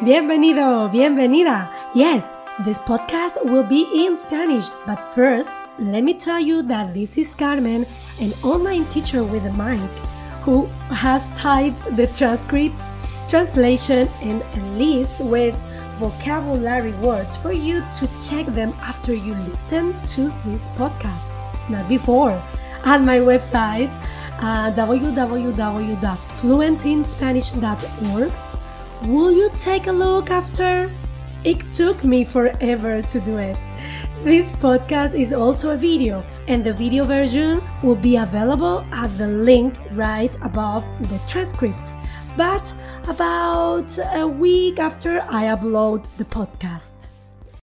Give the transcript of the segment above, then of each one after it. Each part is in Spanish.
Bienvenido, bienvenida. Yes, this podcast will be in Spanish, but first, let me tell you that this is Carmen, an online teacher with a mic, who has typed the transcripts, translation, and a list with vocabulary words for you to check them after you listen to this podcast, not before. At my website, uh, www.fluentinspanish.org, will you take a look after? It took me forever to do it. This podcast is also a video, and the video version will be available at the link right above the transcripts, but about a week after I upload the podcast.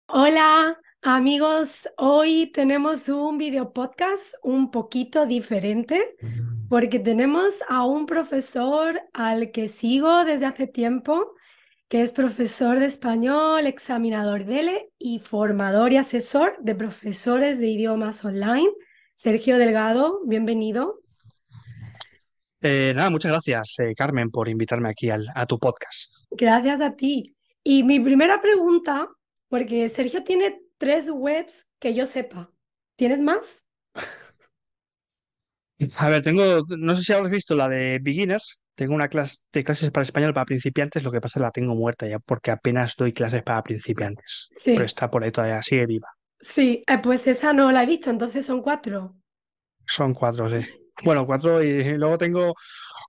Hola, amigos. Hoy tenemos un video podcast un poquito diferente porque tenemos a un profesor al que sigo desde hace tiempo que es profesor de español, examinador DELE y formador y asesor de profesores de idiomas online. Sergio Delgado, bienvenido. Eh, nada, muchas gracias, eh, Carmen, por invitarme aquí al, a tu podcast. Gracias a ti. Y mi primera pregunta, porque Sergio tiene tres webs que yo sepa. ¿Tienes más? A ver, tengo, no sé si habéis visto la de Beginners, tengo una clase de clases para español para principiantes, lo que pasa es que la tengo muerta ya porque apenas doy clases para principiantes. Sí. Pero está por ahí todavía, sigue viva. Sí, eh, pues esa no la he visto, entonces son cuatro. Son cuatro, sí. Bueno, cuatro y luego tengo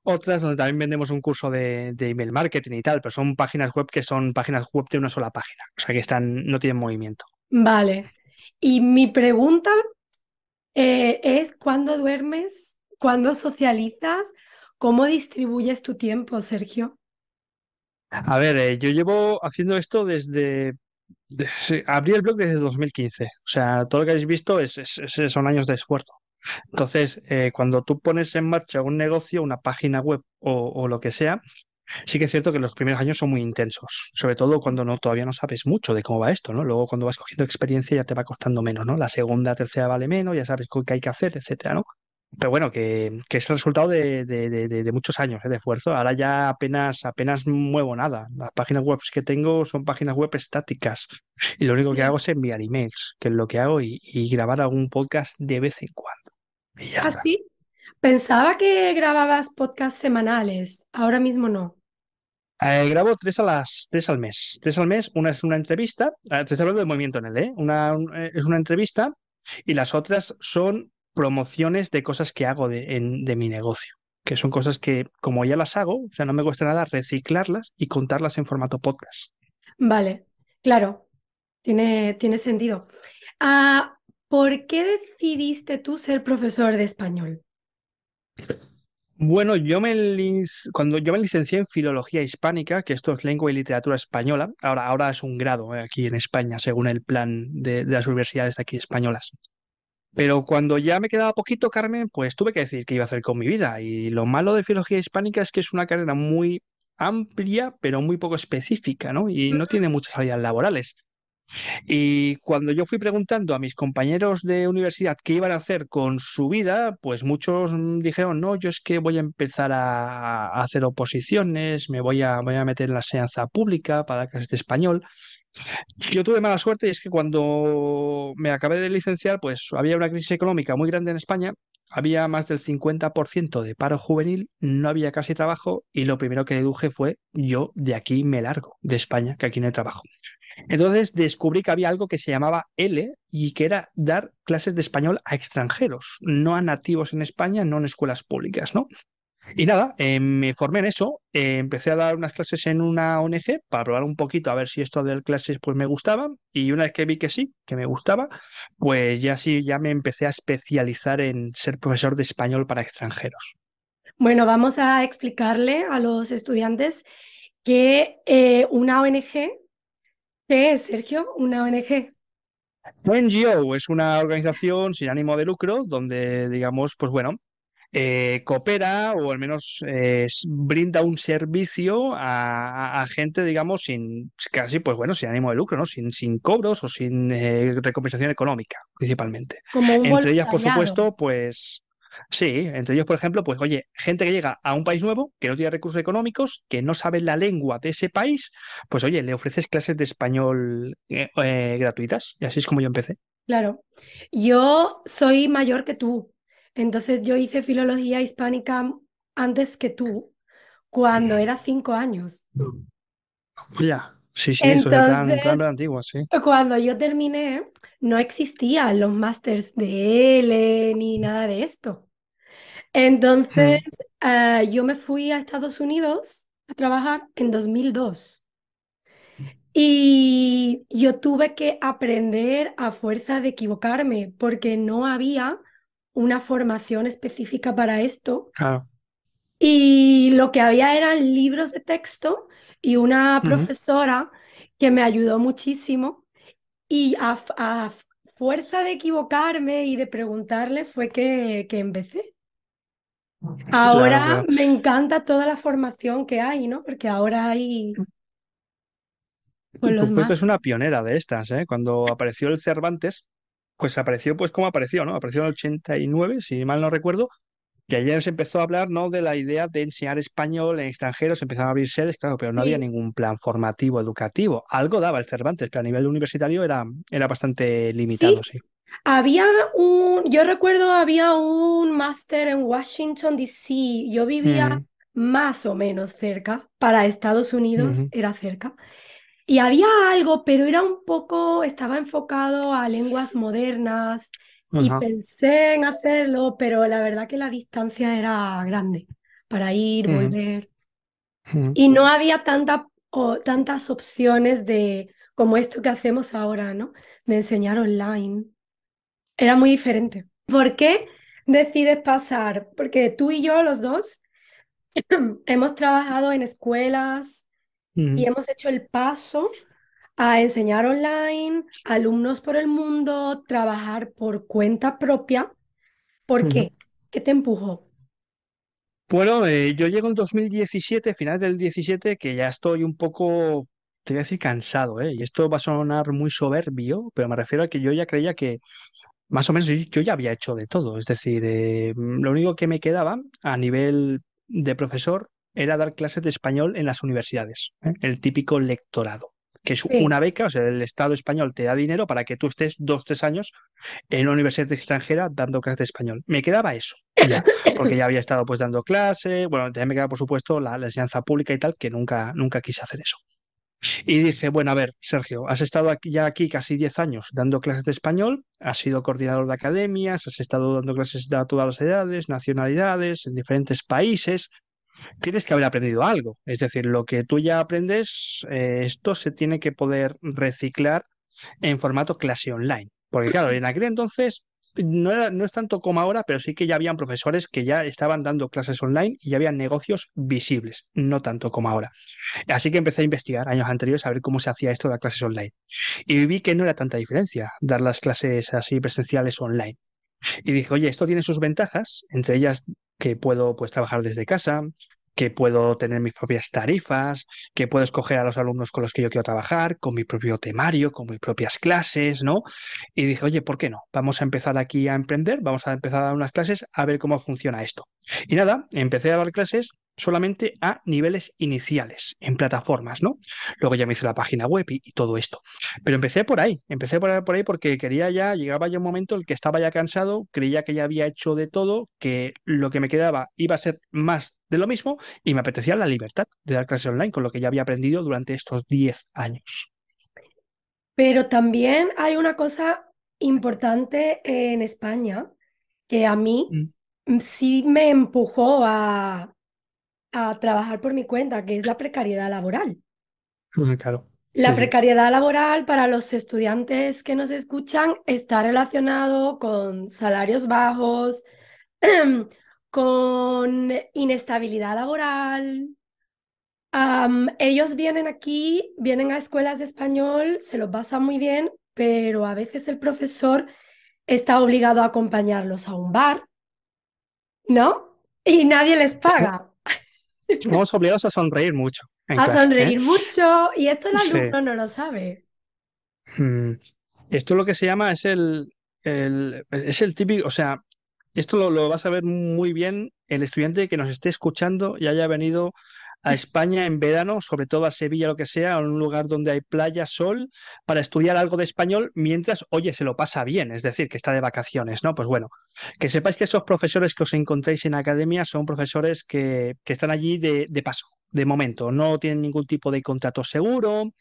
otras donde también vendemos un curso de, de email marketing y tal, pero son páginas web que son páginas web de una sola página, o sea que están, no tienen movimiento. Vale. Y mi pregunta eh, es, ¿cuándo duermes? ¿Cuándo socializas? ¿Cómo distribuyes tu tiempo, Sergio? A ver, eh, yo llevo haciendo esto desde... abrí el blog desde 2015, o sea, todo lo que habéis visto es, son años de esfuerzo. Entonces, eh, cuando tú pones en marcha un negocio, una página web o lo que sea, sí que es cierto que los primeros años son muy intensos, sobre todo cuando no, todavía no sabes mucho de cómo va esto, ¿no? Luego cuando vas cogiendo experiencia ya te va costando menos, ¿no? La segunda, tercera vale menos, ya sabes qué hay que hacer, etcétera, ¿no? Pero bueno, que, que es el resultado de, de- de- de- de muchos años ¿eh? de esfuerzo. Ahora ya apenas, apenas muevo nada. Las páginas web que tengo son páginas web estáticas. Y lo único que hago es enviar emails, que es lo que hago, y, y grabar algún podcast de vez en cuando. Y ya ¿Ah, está. sí? Pensaba que grababas podcasts semanales, ahora mismo no. Eh, grabo tres a las tres al mes. Tres al mes, una es una entrevista, eh, te estoy hablando de movimiento en L, ¿eh? Una un- eh, es una entrevista y las otras son promociones de cosas que hago de, en- de mi negocio, que son cosas que como ya las hago, o sea, no me cuesta nada reciclarlas y contarlas en formato podcast. Vale, claro, tiene, tiene sentido. Ah, ¿por qué decidiste tú ser profesor de español? Bueno, yo me lic- cuando yo me licencié en Filología Hispánica, que esto es lengua y literatura española, ahora, ahora es un grado eh, aquí en España, según el plan de, de las universidades de aquí españolas. Pero cuando ya me quedaba poquito, Carmen, pues tuve que decir qué iba a hacer con mi vida. Y lo malo de Filología Hispánica es que es una carrera muy amplia, pero muy poco específica, ¿no? Y no tiene muchas salidas laborales. Y cuando yo fui preguntando a mis compañeros de universidad qué iban a hacer con su vida, pues muchos dijeron, no, yo es que voy a empezar a, hacer oposiciones, me voy a, voy a meter en la enseñanza pública para clases de español. Yo tuve mala suerte y es que cuando me acabé de licenciar, pues había una crisis económica muy grande en España, había más del 50% de paro juvenil, no había casi trabajo y lo primero que deduje fue yo de aquí me largo, de España, que aquí no hay trabajo. Entonces descubrí que había algo que se llamaba L y que era dar clases de español a extranjeros, no a nativos en España, no en escuelas públicas, ¿no? Y nada, eh, me formé en eso, eh, empecé a dar unas clases en una ONG para probar un poquito a ver si esto de dar clases pues me gustaba y una vez que vi que sí, que me gustaba, pues ya sí, ya me empecé a especializar en ser profesor de español para extranjeros. Bueno, vamos a explicarle a los estudiantes que eh, una ONG, ¿qué es, Sergio? Una ONG. NGO es una organización sin ánimo de lucro donde, digamos, pues bueno, eh, coopera o al menos eh, brinda un servicio a, gente, digamos, sin casi, pues bueno, sin ánimo de lucro, ¿no? Sin, sin cobros o sin eh, recompensación económica, principalmente. Como un Entre ellas, por supuesto, pues Sí, entre ellos, por ejemplo, pues oye, gente que llega a un país nuevo, que no tiene recursos económicos, que no sabe la lengua de ese país, pues oye, le ofreces clases de español eh, eh, gratuitas. Y así es como yo empecé. Claro. Yo soy mayor que tú, entonces yo hice filología hispánica antes que tú, cuando era cinco años. Ya, sí, sí, eso es plan plan antiguo, sí. cuando yo terminé, no existían los másters de L ni nada de esto. Entonces, eh, yo me fui a Estados Unidos a trabajar en 2002 y yo tuve que aprender a fuerza de equivocarme porque no había una formación específica para esto claro. y lo que había eran libros de texto y una profesora que me ayudó muchísimo y a, fuerza de equivocarme y de preguntarle fue que, que empecé. Ahora claro. me encanta toda la formación que hay, ¿no? Porque ahora hay pues los más. una pionera de estas, ¿eh? Cuando apareció el Cervantes, pues apareció pues como apareció, ¿no? Apareció en el 89, si mal no recuerdo, que ayer se empezó a hablar, ¿no? De la idea de enseñar español en extranjeros, empezaron a abrir sedes, claro, pero no había ningún plan formativo educativo. Algo daba el Cervantes, pero a nivel universitario era, era bastante limitado, sí. sí. Había un, yo recuerdo había un máster en Washington, D.C. Yo vivía Ujú, más o menos cerca, para Estados Unidos era cerca. Y había algo, pero era un poco, estaba enfocado a lenguas modernas y pensé en hacerlo, pero la verdad que la distancia era grande para ir, volver. Y no había tanta, o, tantas opciones de como esto que hacemos ahora, ¿no? De enseñar online. Era muy diferente. ¿Por qué decides pasar? Porque tú y yo, los dos, hemos trabajado en escuelas y hemos hecho el paso a enseñar online, alumnos por el mundo, trabajar por cuenta propia. ¿Por qué? ¿Qué te empujó? Bueno, eh, yo llego en 2017, finales del 17, que ya estoy un poco, te voy a decir, cansado, ¿eh? Y esto va a sonar muy soberbio, pero me refiero a que yo ya creía que más o menos yo, yo ya había hecho de todo. Es decir, eh, lo único que me quedaba a nivel de profesor era dar clases de español en las universidades, ¿eh? El típico lectorado, que es Sí. una beca, o sea, el Estado español te da dinero para que tú estés dos, tres años en una universidad extranjera dando clases de español. Me quedaba eso, ya, porque ya había estado pues dando clases, bueno, también me quedaba por supuesto la, la enseñanza pública y tal, que nunca, nunca quise hacer eso. Y dice, bueno, a ver, Sergio, has estado aquí, ya aquí casi 10 años dando clases de español, has sido coordinador de academias, has estado dando clases a todas las edades, nacionalidades, en diferentes países, tienes que haber aprendido algo. Es decir, lo que tú ya aprendes, eh, esto se tiene que poder reciclar en formato clase online. Porque claro, en aquel entonces no, era, no es tanto como ahora, pero sí que ya habían profesores que ya estaban dando clases online y ya habían negocios visibles, no tanto como ahora. Así que empecé a investigar años anteriores a ver cómo se hacía esto de las clases online. Y vi que no era tanta diferencia dar las clases así presenciales online. Y dije, oye, esto tiene sus ventajas, entre ellas que puedo pues trabajar desde casa, que puedo tener mis propias tarifas, que puedo escoger a los alumnos con los que yo quiero trabajar, con mi propio temario, con mis propias clases, ¿no? Y dije, oye, ¿por qué no? Vamos a empezar aquí a emprender, vamos a empezar a dar unas clases a ver cómo funciona esto. Y nada, empecé a dar clases solamente a niveles iniciales, en plataformas, ¿no? Luego ya me hice la página web y, y todo esto. Pero empecé por ahí, empecé por ahí, por ahí porque quería ya, llegaba ya un momento en el que estaba ya cansado, creía que ya había hecho de todo, que lo que me quedaba iba a ser más de lo mismo y me apetecía la libertad de dar clases online con lo que ya había aprendido durante estos 10 años. Pero también hay una cosa importante en España que a mí mm, sí me empujó a, a trabajar por mi cuenta, que es la precariedad laboral. Claro, La sí, precariedad laboral para los estudiantes que nos escuchan está relacionado con salarios bajos, con inestabilidad laboral. Ellos vienen aquí, vienen a escuelas de español, se lo pasan muy bien, pero a veces el profesor está obligado a acompañarlos a un bar, ¿no? Y nadie les paga. Estamos obligados a sonreír mucho A clase, ¿eh? sonreír mucho y esto el Sí. alumno no lo sabe. Mm. Esto lo que se llama es el, el, es el típico, o sea, Esto lo, lo vas a ver muy bien el estudiante que nos esté escuchando y haya venido a España en verano, sobre todo a Sevilla, lo que sea, en un lugar donde hay playa, sol, para estudiar algo de español mientras, oye, se lo pasa bien, es decir, que está de vacaciones, ¿no? Pues bueno, que sepáis que esos profesores que os encontréis en academia son profesores que, que están allí de, de paso, de momento, no tienen ningún tipo de contrato seguro,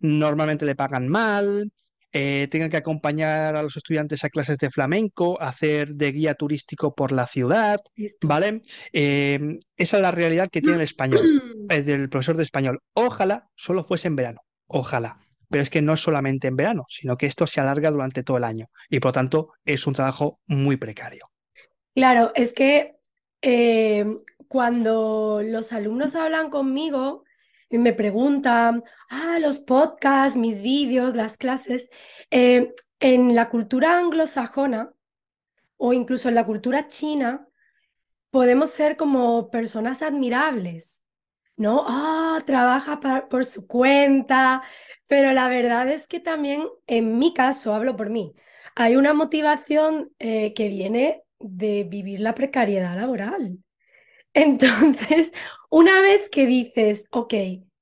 normalmente le pagan mal, eh, tengan que acompañar a los estudiantes a clases de flamenco, hacer de guía turístico por la ciudad. ¿vale? Eh, esa es la realidad que tiene el español, el del profesor de español. Ojalá solo fuese en verano, ojalá. Pero es que no es solamente en verano, sino que esto se alarga durante todo el año y por tanto es un trabajo muy precario. Claro, es que eh, cuando los alumnos hablan conmigo y me preguntan, ah, los podcasts, mis vídeos, las clases, eh, en la cultura anglosajona o incluso en la cultura china, podemos ser como personas admirables, ¿no? Ah, trabaja por su cuenta, pero la verdad es que también, en mi caso, hablo por mí, hay una motivación eh, que viene de vivir la precariedad laboral. Entonces, una vez que dices, ok,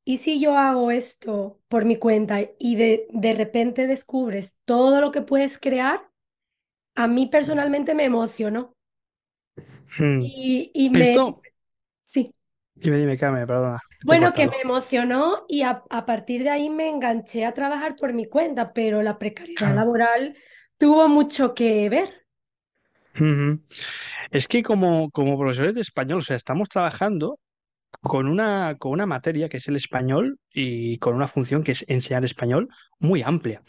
¿y si yo hago esto por mi cuenta y de, de repente descubres todo lo que puedes crear? A mí personalmente me emocionó Hmm. y, y me, Esto, sí, dime, dime, Carmen, perdona, bueno, que me emocionó y a, a partir de ahí me enganché a trabajar por mi cuenta, pero la precariedad Claro. laboral tuvo mucho que ver. Es que como, como profesores de español, o sea, estamos trabajando con una, con una materia que es el español y con una función que es enseñar español muy amplia.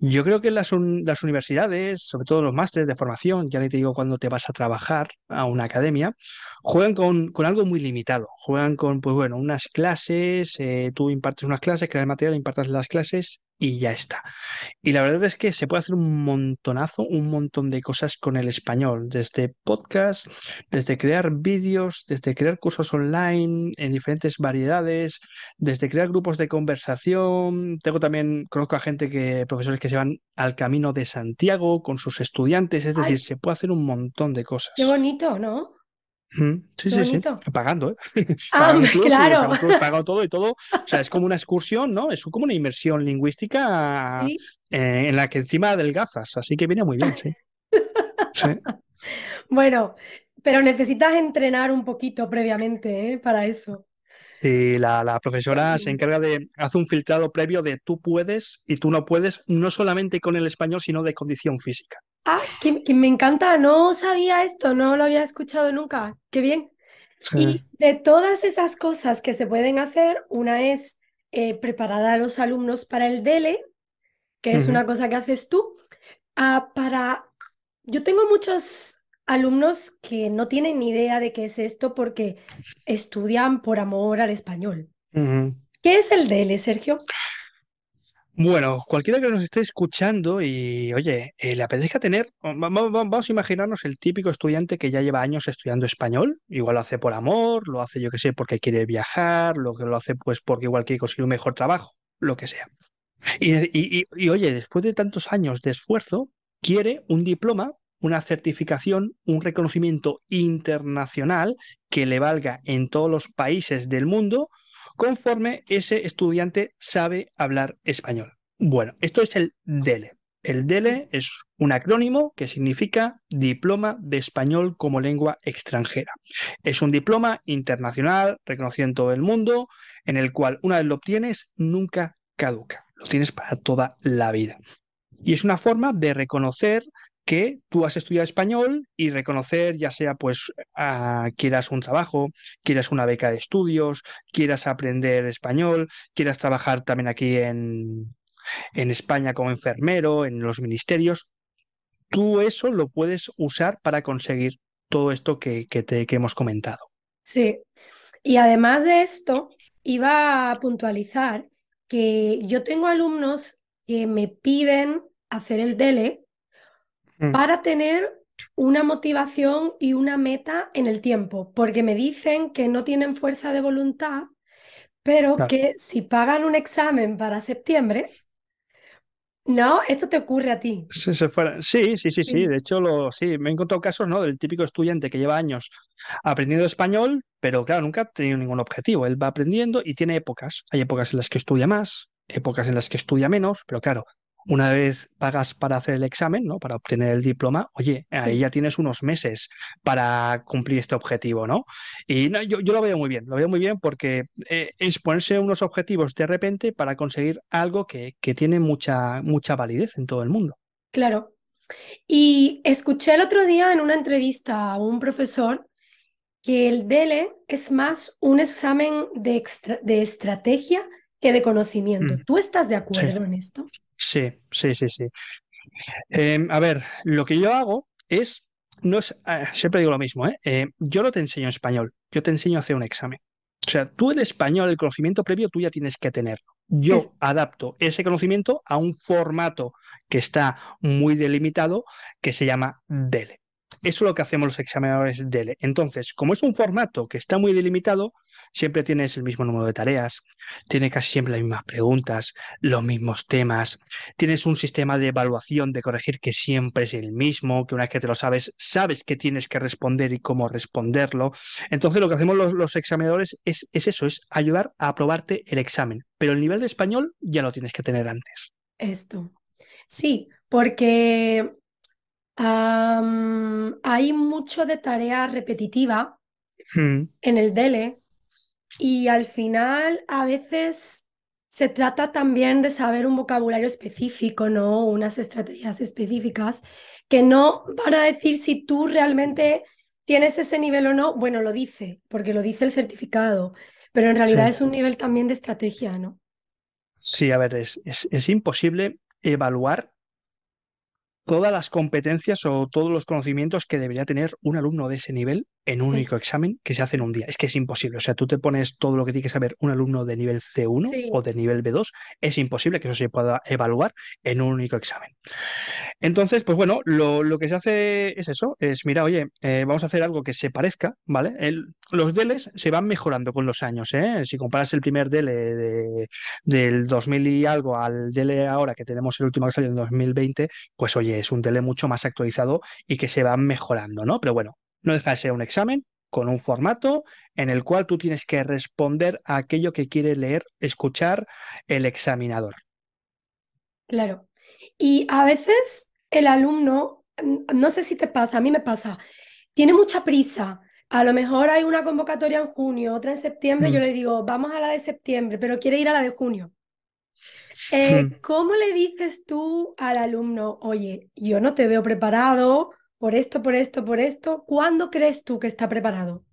Yo creo que las, las universidades, sobre todo los másteres de formación, ya ni te digo cuando te vas a trabajar a una academia, juegan con, con algo muy limitado. Juegan con, pues bueno, unas clases, eh, tú impartes unas clases, creas material, impartes las clases y ya está. Y la verdad es que se puede hacer un montonazo, un montón de cosas con el español, desde podcast, desde crear vídeos, desde crear cursos online en diferentes variedades, desde crear grupos de conversación. Tengo también, conozco a gente que, profesores que se van al camino de Santiago con sus estudiantes, es decir, Ay, se puede hacer un montón de qué cosas. bonito, ¿no? Sí, Qué sí, sí, pagando, ¿eh? Ah, claro. pagado todo y todo. O sea, es como una excursión, ¿no? Es como una inmersión lingüística Sí. eh, en la que encima adelgazas, así que viene muy bien, sí. Sí. Bueno, pero necesitas entrenar un poquito previamente, ¿eh? Para eso. Y la, la profesora se encarga de, hace un filtrado previo de tú puedes y tú no puedes, no solamente con el español, sino de condición física. Ah, que, que me encanta, no sabía esto, no lo había escuchado nunca. Qué bien. Sí. Y de todas esas cosas que se pueden hacer, una es eh, preparar a los alumnos para el DELE, que es una cosa que haces tú. Ah, para... Yo tengo muchos alumnos que no tienen ni idea de qué es esto porque estudian por amor al español. ¿Qué es el DELE, Sergio? Bueno, cualquiera que nos esté escuchando y, oye, eh, le apetezca tener, va- va- va- vamos a imaginarnos el típico estudiante que ya lleva años estudiando español, igual lo hace por amor, lo hace, yo qué sé, porque quiere viajar, lo que lo hace pues porque igual quiere conseguir un mejor trabajo, lo que sea. Y- y- y, oye, después de tantos años de esfuerzo, quiere un diploma, una certificación, un reconocimiento internacional que le valga en todos los países del mundo conforme ese estudiante sabe hablar español. Bueno, esto es el DELE. El DELE es un acrónimo que significa Diploma de Español como Lengua Extranjera. Es un diploma internacional reconocido en todo el mundo, en el cual una vez lo obtienes, nunca caduca. Lo tienes para toda la vida. Y es una forma de reconocer que tú has estudiado español y reconocer, ya sea pues quieras un trabajo, quieras una beca de estudios, quieras aprender español, quieras trabajar también aquí en, en España como enfermero, en los ministerios, tú eso lo puedes usar para conseguir todo esto que, que te, que hemos comentado. Sí. Y además de esto, iba a puntualizar que yo tengo alumnos que me piden hacer el DELE Mm. para tener una motivación y una meta en el tiempo, porque me dicen que no tienen fuerza de voluntad, pero Claro. que si pagan un examen para septiembre, No, esto te ocurre a ti. Sí, se fuera. Sí, sí, sí, sí. De hecho, lo, sí, me he encontrado casos, ¿no? Del típico estudiante que lleva años aprendiendo español, pero claro, nunca ha tenido ningún objetivo. Él va aprendiendo y tiene épocas. Hay épocas en las que estudia más, épocas en las que estudia menos, pero claro, una vez pagas para hacer el examen, ¿no? Para obtener el diploma, oye, ahí ya tienes unos meses para cumplir este objetivo, ¿no? Y yo, lo veo muy bien, lo veo muy bien porque eh, es ponerse unos objetivos de repente para conseguir algo que, que tiene mucha, mucha validez en todo el mundo. Claro. Y escuché el otro día en una entrevista a un profesor que el DELE es más un examen de, de estrategia que de conocimiento. Mm. ¿Tú estás de acuerdo en esto? Sí, sí, sí, sí. Em, a ver, lo que yo hago es, no es, eh, siempre digo lo mismo, ¿eh? ¿eh? yo no te enseño español, yo te enseño a hacer un examen. O sea, tú el español, el conocimiento previo, tú ya tienes que tenerlo. Yo adapto ese conocimiento a un formato que está muy delimitado que se llama DELE. Eso es lo que hacemos los examinadores DELE. Entonces, como es un formato que está muy delimitado, siempre tienes el mismo número de tareas, tienes casi siempre las mismas preguntas, los mismos temas, tienes un sistema de evaluación, de corregir que siempre es el mismo, que una vez que te lo sabes, sabes que tienes que responder y cómo responderlo. Entonces, lo que hacemos los, examinadores es, es eso, es ayudar a aprobarte el examen, pero el nivel de español ya lo tienes que tener antes. Esto. Sí, porque hay mucho de tarea repetitiva hmm. en el DELE y al final a veces se trata también de saber un vocabulario específico, ¿no? Unas estrategias específicas que no van a decir si tú realmente tienes ese nivel o no. Bueno, lo dice, porque lo dice el certificado, pero en realidad es un nivel también de estrategia, ¿no? Sí, a ver, es, es imposible evaluar todas las competencias o todos los conocimientos que debería tener un alumno de ese nivel en un único examen que se hace en un día. Es que es imposible. O sea, tú te pones todo lo que tiene que saber un alumno de nivel C1 o de nivel B2, es imposible que eso se pueda evaluar en un único examen. Entonces, pues bueno, lo, que se hace es eso, es mira, oye, eh, vamos a hacer algo que se parezca, ¿vale? los DELES se van mejorando con los años, ¿eh? Si comparas el primer DELE de, del 2000 y algo al DELE ahora que tenemos el último que salió en 2020, pues oye, es un DELE mucho más actualizado y que se va mejorando, ¿no? Pero bueno, no deja de ser un examen con un formato en el cual tú tienes que responder a aquello que quiere leer, escuchar el examinador. Claro. Y a veces el alumno, no sé si te pasa, a mí me pasa, tiene mucha prisa. A lo mejor hay una convocatoria en junio, otra en septiembre, yo mm. le digo, vamos a la de septiembre, pero quiere ir a la de junio. Eh, ¿Cómo le dices tú al alumno, oye, yo no te veo preparado, por esto, por esto, por esto. ¿Cuándo crees tú que está preparado?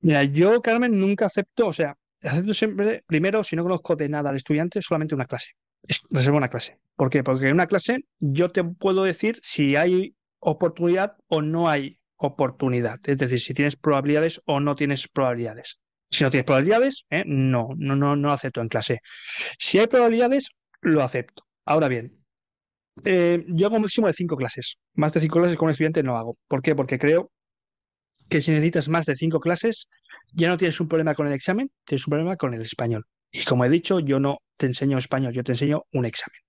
Mira, yo, Carmen, nunca acepto, o sea, acepto siempre, primero, si no conozco de nada al estudiante, solamente una clase. reservo una clase. ¿Por qué? Porque en una clase yo te puedo decir si hay oportunidad o no hay oportunidad. Es decir, si tienes probabilidades o no tienes probabilidades. Si no tienes probabilidades, ¿eh? no, no, no, no acepto en clase. Si hay probabilidades, lo acepto. Ahora bien, eh, yo hago un máximo de cinco clases. Más de cinco clases con un estudiante no hago. ¿Por qué? Porque creo que si necesitas más de cinco clases, ya no tienes un problema con el examen, tienes un problema con el español. Y como he dicho, yo no te enseño español, yo te enseño un examen.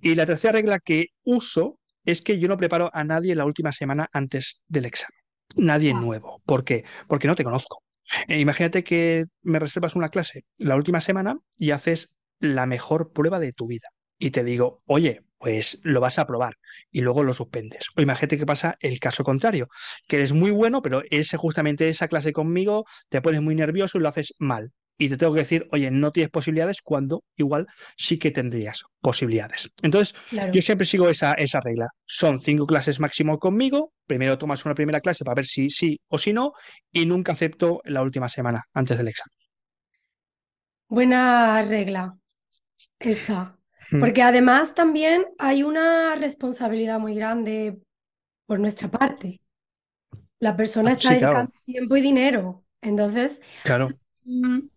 Y la tercera regla que uso es que yo no preparo a nadie la última semana antes del examen. Nadie ah. nuevo. ¿Por qué? Porque no te conozco. Eh, imagínate que me reservas una clase la última semana y haces la mejor prueba de tu vida. Y te digo, oye, pues lo vas a probar y luego lo suspendes. O imagínate que pasa el caso contrario, que eres muy bueno, pero ese, justamente esa clase conmigo te pones muy nervioso y lo haces mal. Y te tengo que decir, oye, no tienes posibilidades cuando igual sí que tendrías posibilidades. Entonces, yo siempre sigo esa, esa regla. Son cinco clases máximo conmigo. Primero tomas una primera clase para ver si sí o si no. Y nunca acepto la última semana antes del examen. Buena regla. Esa. Mm. Porque además también hay una responsabilidad muy grande por nuestra parte. La persona ah, está dedicando tiempo y dinero. Entonces, claro. Mm,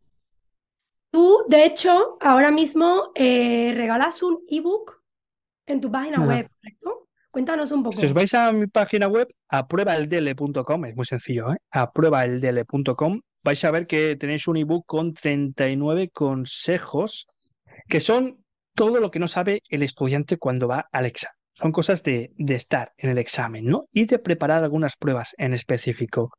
tú, de hecho, ahora mismo eh, regalas un ebook en tu página web, ¿correcto? Cuéntanos un poco. Si os vais a mi página web, apruebaeldele.com, es muy sencillo, ¿eh? apruebaeldele.com, vais a ver que tenéis un ebook con 39 consejos que son todo lo que no sabe el estudiante cuando va al examen. Son cosas de, estar en el examen, ¿no? Y de preparar algunas pruebas en específico.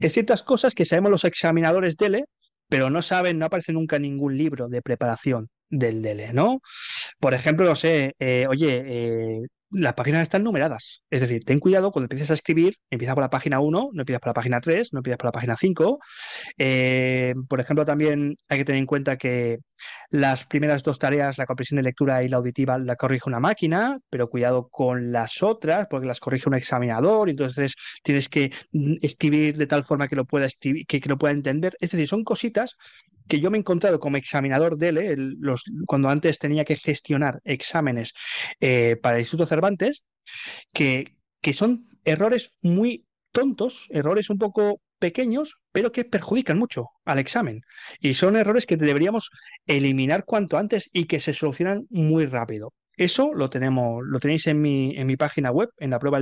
Hay ciertas cosas que sabemos los examinadores DELE, pero no saben, no aparece nunca en ningún libro de preparación del DELE, ¿no? Por ejemplo, no sé, eh, oye, eh, las páginas están numeradas. Es decir, ten cuidado cuando empieces a escribir, empieza por la página 1, no empiezas por la página 3, no empiezas por la página 5. Eh, por ejemplo, también hay que tener en cuenta que las primeras dos tareas, la comprensión de lectura y la auditiva, la corrige una máquina, pero cuidado con las otras, porque las corrige un examinador, entonces tienes que mm, escribir de tal forma que lo pueda que, lo pueda entender. Es decir, son cositas que yo me he encontrado como examinador de él, los, cuando antes tenía que gestionar exámenes eh, para el Instituto Cervantes, que, que son errores muy tontos, errores un poco pequeños, pero que perjudican mucho al examen. Y son errores que deberíamos eliminar cuanto antes y que se solucionan muy rápido. Eso lo tenemos, lo tenéis en mi, en mi página web, en la prueba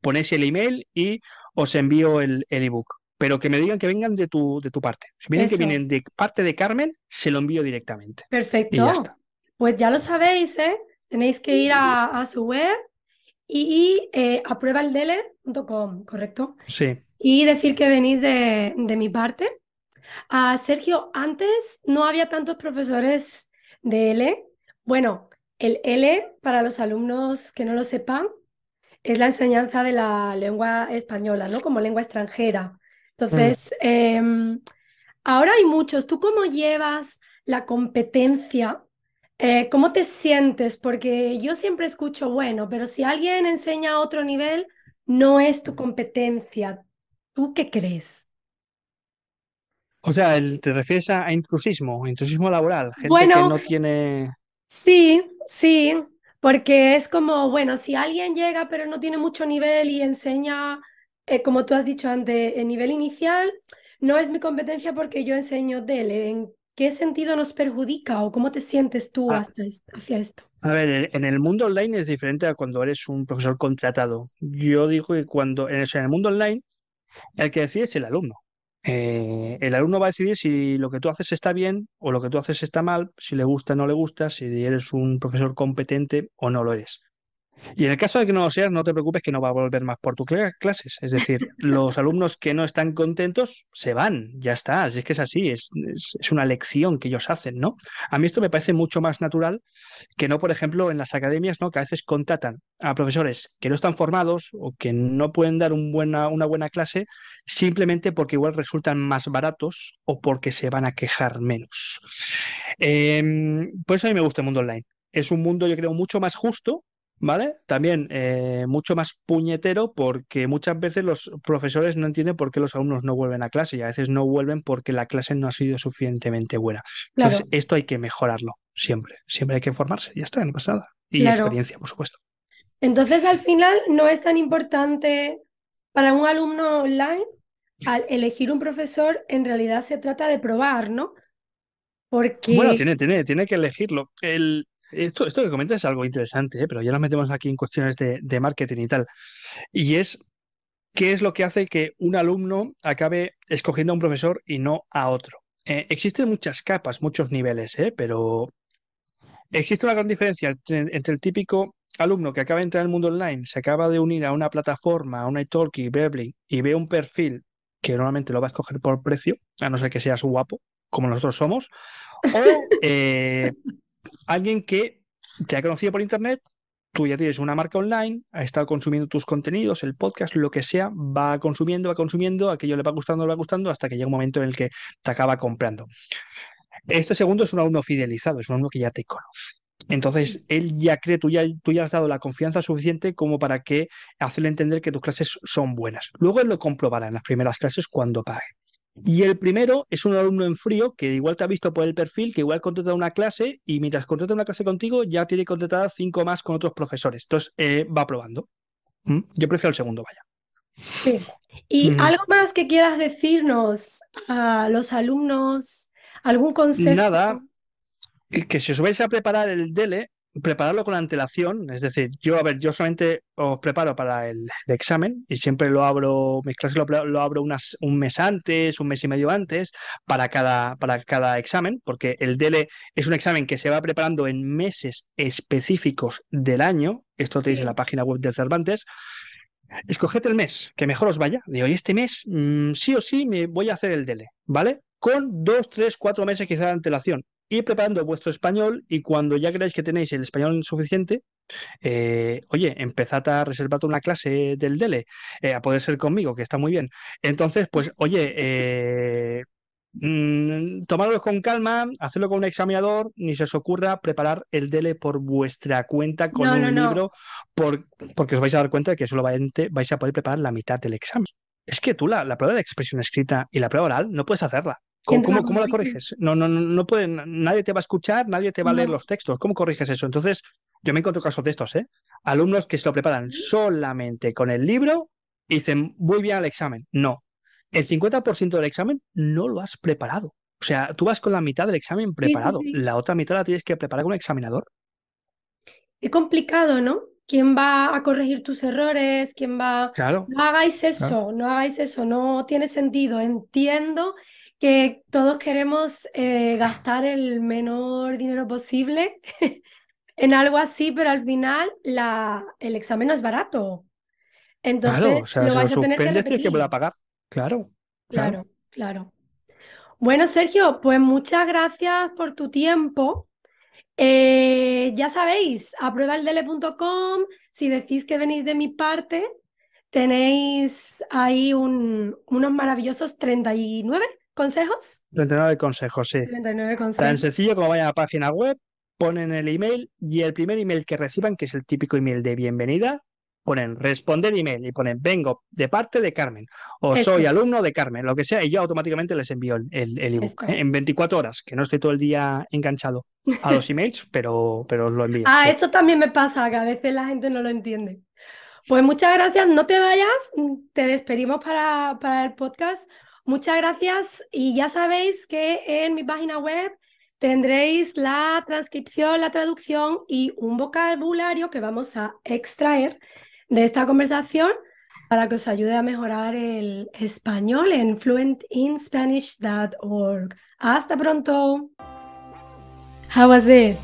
ponéis el email y os envío el ebook. Pero que me digan que vengan de tu, de tu parte. Si vienen que vienen de parte de Carmen, se lo envío directamente. Perfecto. Y ya está. Pues ya lo sabéis, ¿eh? Tenéis que ir a, su web y, eh, a pruebaldele.com, ¿correcto? Sí. Y decir que venís de, de mi parte. Uh, Sergio, antes no había tantos profesores de L. Bueno, el L, para los alumnos que no lo sepan, es la enseñanza de la lengua española, ¿no? Como lengua extranjera. Entonces, mm. em, ahora hay muchos. ¿Tú cómo llevas la competencia eh, ¿cómo te sientes? Porque yo siempre escucho, bueno, pero si alguien enseña a otro nivel, no es tu competencia. ¿Tú qué crees? O sea, ¿te refieres a, intrusismo, intrusismo laboral? Gente que no tiene... Sí, sí, porque es como, bueno, si alguien llega pero no tiene mucho nivel y enseña, eh, como tú has dicho antes, en nivel inicial, no es mi competencia porque yo enseño DELE. ¿Qué sentido nos perjudica o cómo te sientes tú ah. hacia esto? A ver, en el mundo online es diferente a cuando eres un profesor contratado. Yo digo que cuando en el mundo online, el que decide es el alumno. Eh, el alumno va a decidir si lo que tú haces está bien o lo que tú haces está mal, si le gusta o no le gusta, si eres un profesor competente o no lo eres. Y en el caso de que no lo seas, no te preocupes que no va a volver más por tus clases. Es decir, los alumnos que no están contentos se van, ya está. es que es así, es, es, una lección que ellos hacen, ¿no? A mí esto me parece mucho más natural que no, por ejemplo, en las academias, ¿no? Que a veces contratan a profesores que no están formados o que no pueden dar un buena, una buena clase simplemente porque igual resultan más baratos o porque se van a quejar menos. Em, por eso a mí me gusta el mundo online. Es un mundo, yo creo, mucho más justo ¿Vale? También eh, mucho más puñetero porque muchas veces los profesores no entienden por qué los alumnos no vuelven a clase y a veces no vuelven porque la clase no ha sido suficientemente buena. Entonces, esto hay que mejorarlo siempre. Siempre hay que formarse. Ya está, no pasa nada. Y experiencia, por supuesto. Entonces, al final, no es tan importante para un alumno online al elegir un profesor, en realidad se trata de probar, ¿no? Porque... Bueno, tiene, tiene, tiene que elegirlo. El, esto, esto que comentas es algo interesante, ¿eh? pero ya nos metemos aquí en cuestiones de, marketing y tal. Y es qué es lo que hace que un alumno acabe escogiendo a un profesor y no a otro. Eh, existen muchas capas, muchos niveles, ¿eh? pero existe una gran diferencia entre, el típico alumno que acaba de entrar en el mundo online, se acaba de unir a una plataforma, a una italki, Verbly, y ve un perfil que normalmente lo va a escoger por precio, a no ser que seas guapo, como nosotros somos, o alguien que te ha conocido por internet, tú ya tienes una marca online, ha estado consumiendo tus contenidos, el podcast, lo que sea, va consumiendo, va consumiendo, aquello le va gustando, le va gustando, hasta que llega un momento en el que te acaba comprando. Este segundo es un alumno fidelizado, es un alumno que ya te conoce. Entonces, él ya cree, tú ya, tú ya has dado la confianza suficiente como para que hacerle entender que tus clases son buenas. Luego él lo comprobará en las primeras clases cuando pague. Y el primero es un alumno en frío que igual te ha visto por el perfil, que igual contrata una clase y mientras contrata una clase contigo ya tiene contratada cinco más con otros profesores. Entonces eh, va probando. ¿Mm? Yo prefiero el segundo, vaya. Sí. ¿Y mm. algo más que quieras decirnos a los alumnos? ¿Algún consejo? Nada, que si os vais a preparar el DELE, prepararlo con antelación, es decir, yo, a ver, yo solamente os preparo para el, examen y siempre lo abro, mis clases lo, abro unas, un mes antes, un mes y medio antes para cada, para cada examen, porque el DELE es un examen que se va preparando en meses específicos del año, esto tenéis en la página web de Cervantes, escoged el mes que mejor os vaya, de hoy este mes mm, sí o sí me voy a hacer el DELE, ¿vale? Con dos, tres, cuatro meses quizá de antelación ir preparando vuestro español y cuando ya creáis que tenéis el español suficiente, eh, oye, empezad a reservar una clase del DELE, eh, a poder ser conmigo, que está muy bien. Entonces, pues, oye, eh, mm, con calma, hacerlo con un examinador, ni se os ocurra preparar el DELE por vuestra cuenta con un libro, porque os vais a dar cuenta de que solamente vais a poder preparar la mitad del examen. Es que tú la, la prueba de expresión escrita y la prueba oral no puedes hacerla. ¿Cómo, la corriges? No, no, no, pueden, nadie te va a escuchar, nadie te va a leer los textos. ¿Cómo corriges eso? Entonces, yo me encuentro casos de estos, ¿eh? Alumnos que se lo preparan solamente con el libro y dicen, muy bien al examen. No. El 50% del examen no lo has preparado. O sea, tú vas con la mitad del examen preparado. La otra mitad la tienes que preparar con un examinador. Es complicado, ¿no? ¿Quién va a corregir tus errores? ¿Quién va? Claro. No hagáis eso, no hagáis eso, no tiene sentido. Entiendo que todos queremos eh, gastar el menor dinero posible en algo así, pero al final la, el examen no es barato. Entonces, lo vais a tener que repetir. que pagar. Claro, claro, claro. Bueno, Sergio, pues muchas gracias por tu tiempo. Eh, ya sabéis, apruebaeldele.com. Si decís que venís de mi parte, tenéis ahí un, unos maravillosos 39 consejos. 39 consejos, sí. 39 consejos. Tan sencillo como vayan a la página web, ponen el email y el primer email que reciban, que es el típico email de bienvenida, ponen responder email y ponen vengo de parte de Carmen o soy alumno de Carmen, lo que sea, y yo automáticamente les envío el, el ebook en 24 horas, que no estoy todo el día enganchado a los emails, pero, pero lo envío. Ah, esto también me pasa, que a veces la gente no lo entiende. Pues muchas gracias, no te vayas, te despedimos para, para el podcast. Muchas gracias y ya sabéis que en mi página web tendréis la transcripción, la traducción y un vocabulario que vamos a extraer de esta conversación para que os ayude a mejorar el español en fluentinspanish.org. Hasta pronto. How was it?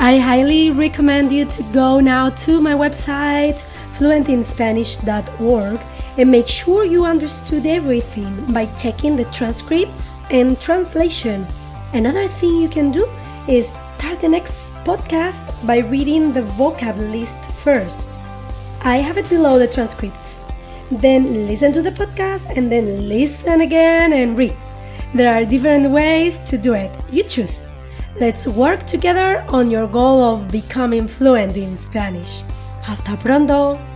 I highly recommend you to go now to my website fluentinspanish.org and make sure you understood everything by checking the transcripts and translation. Another thing you can do is start the next podcast by reading the vocab list first. I have it below the transcripts. Then listen to the podcast and then listen again and read. There are different ways to do it. You choose. Let's work together on your goal of becoming fluent in Spanish. Hasta pronto!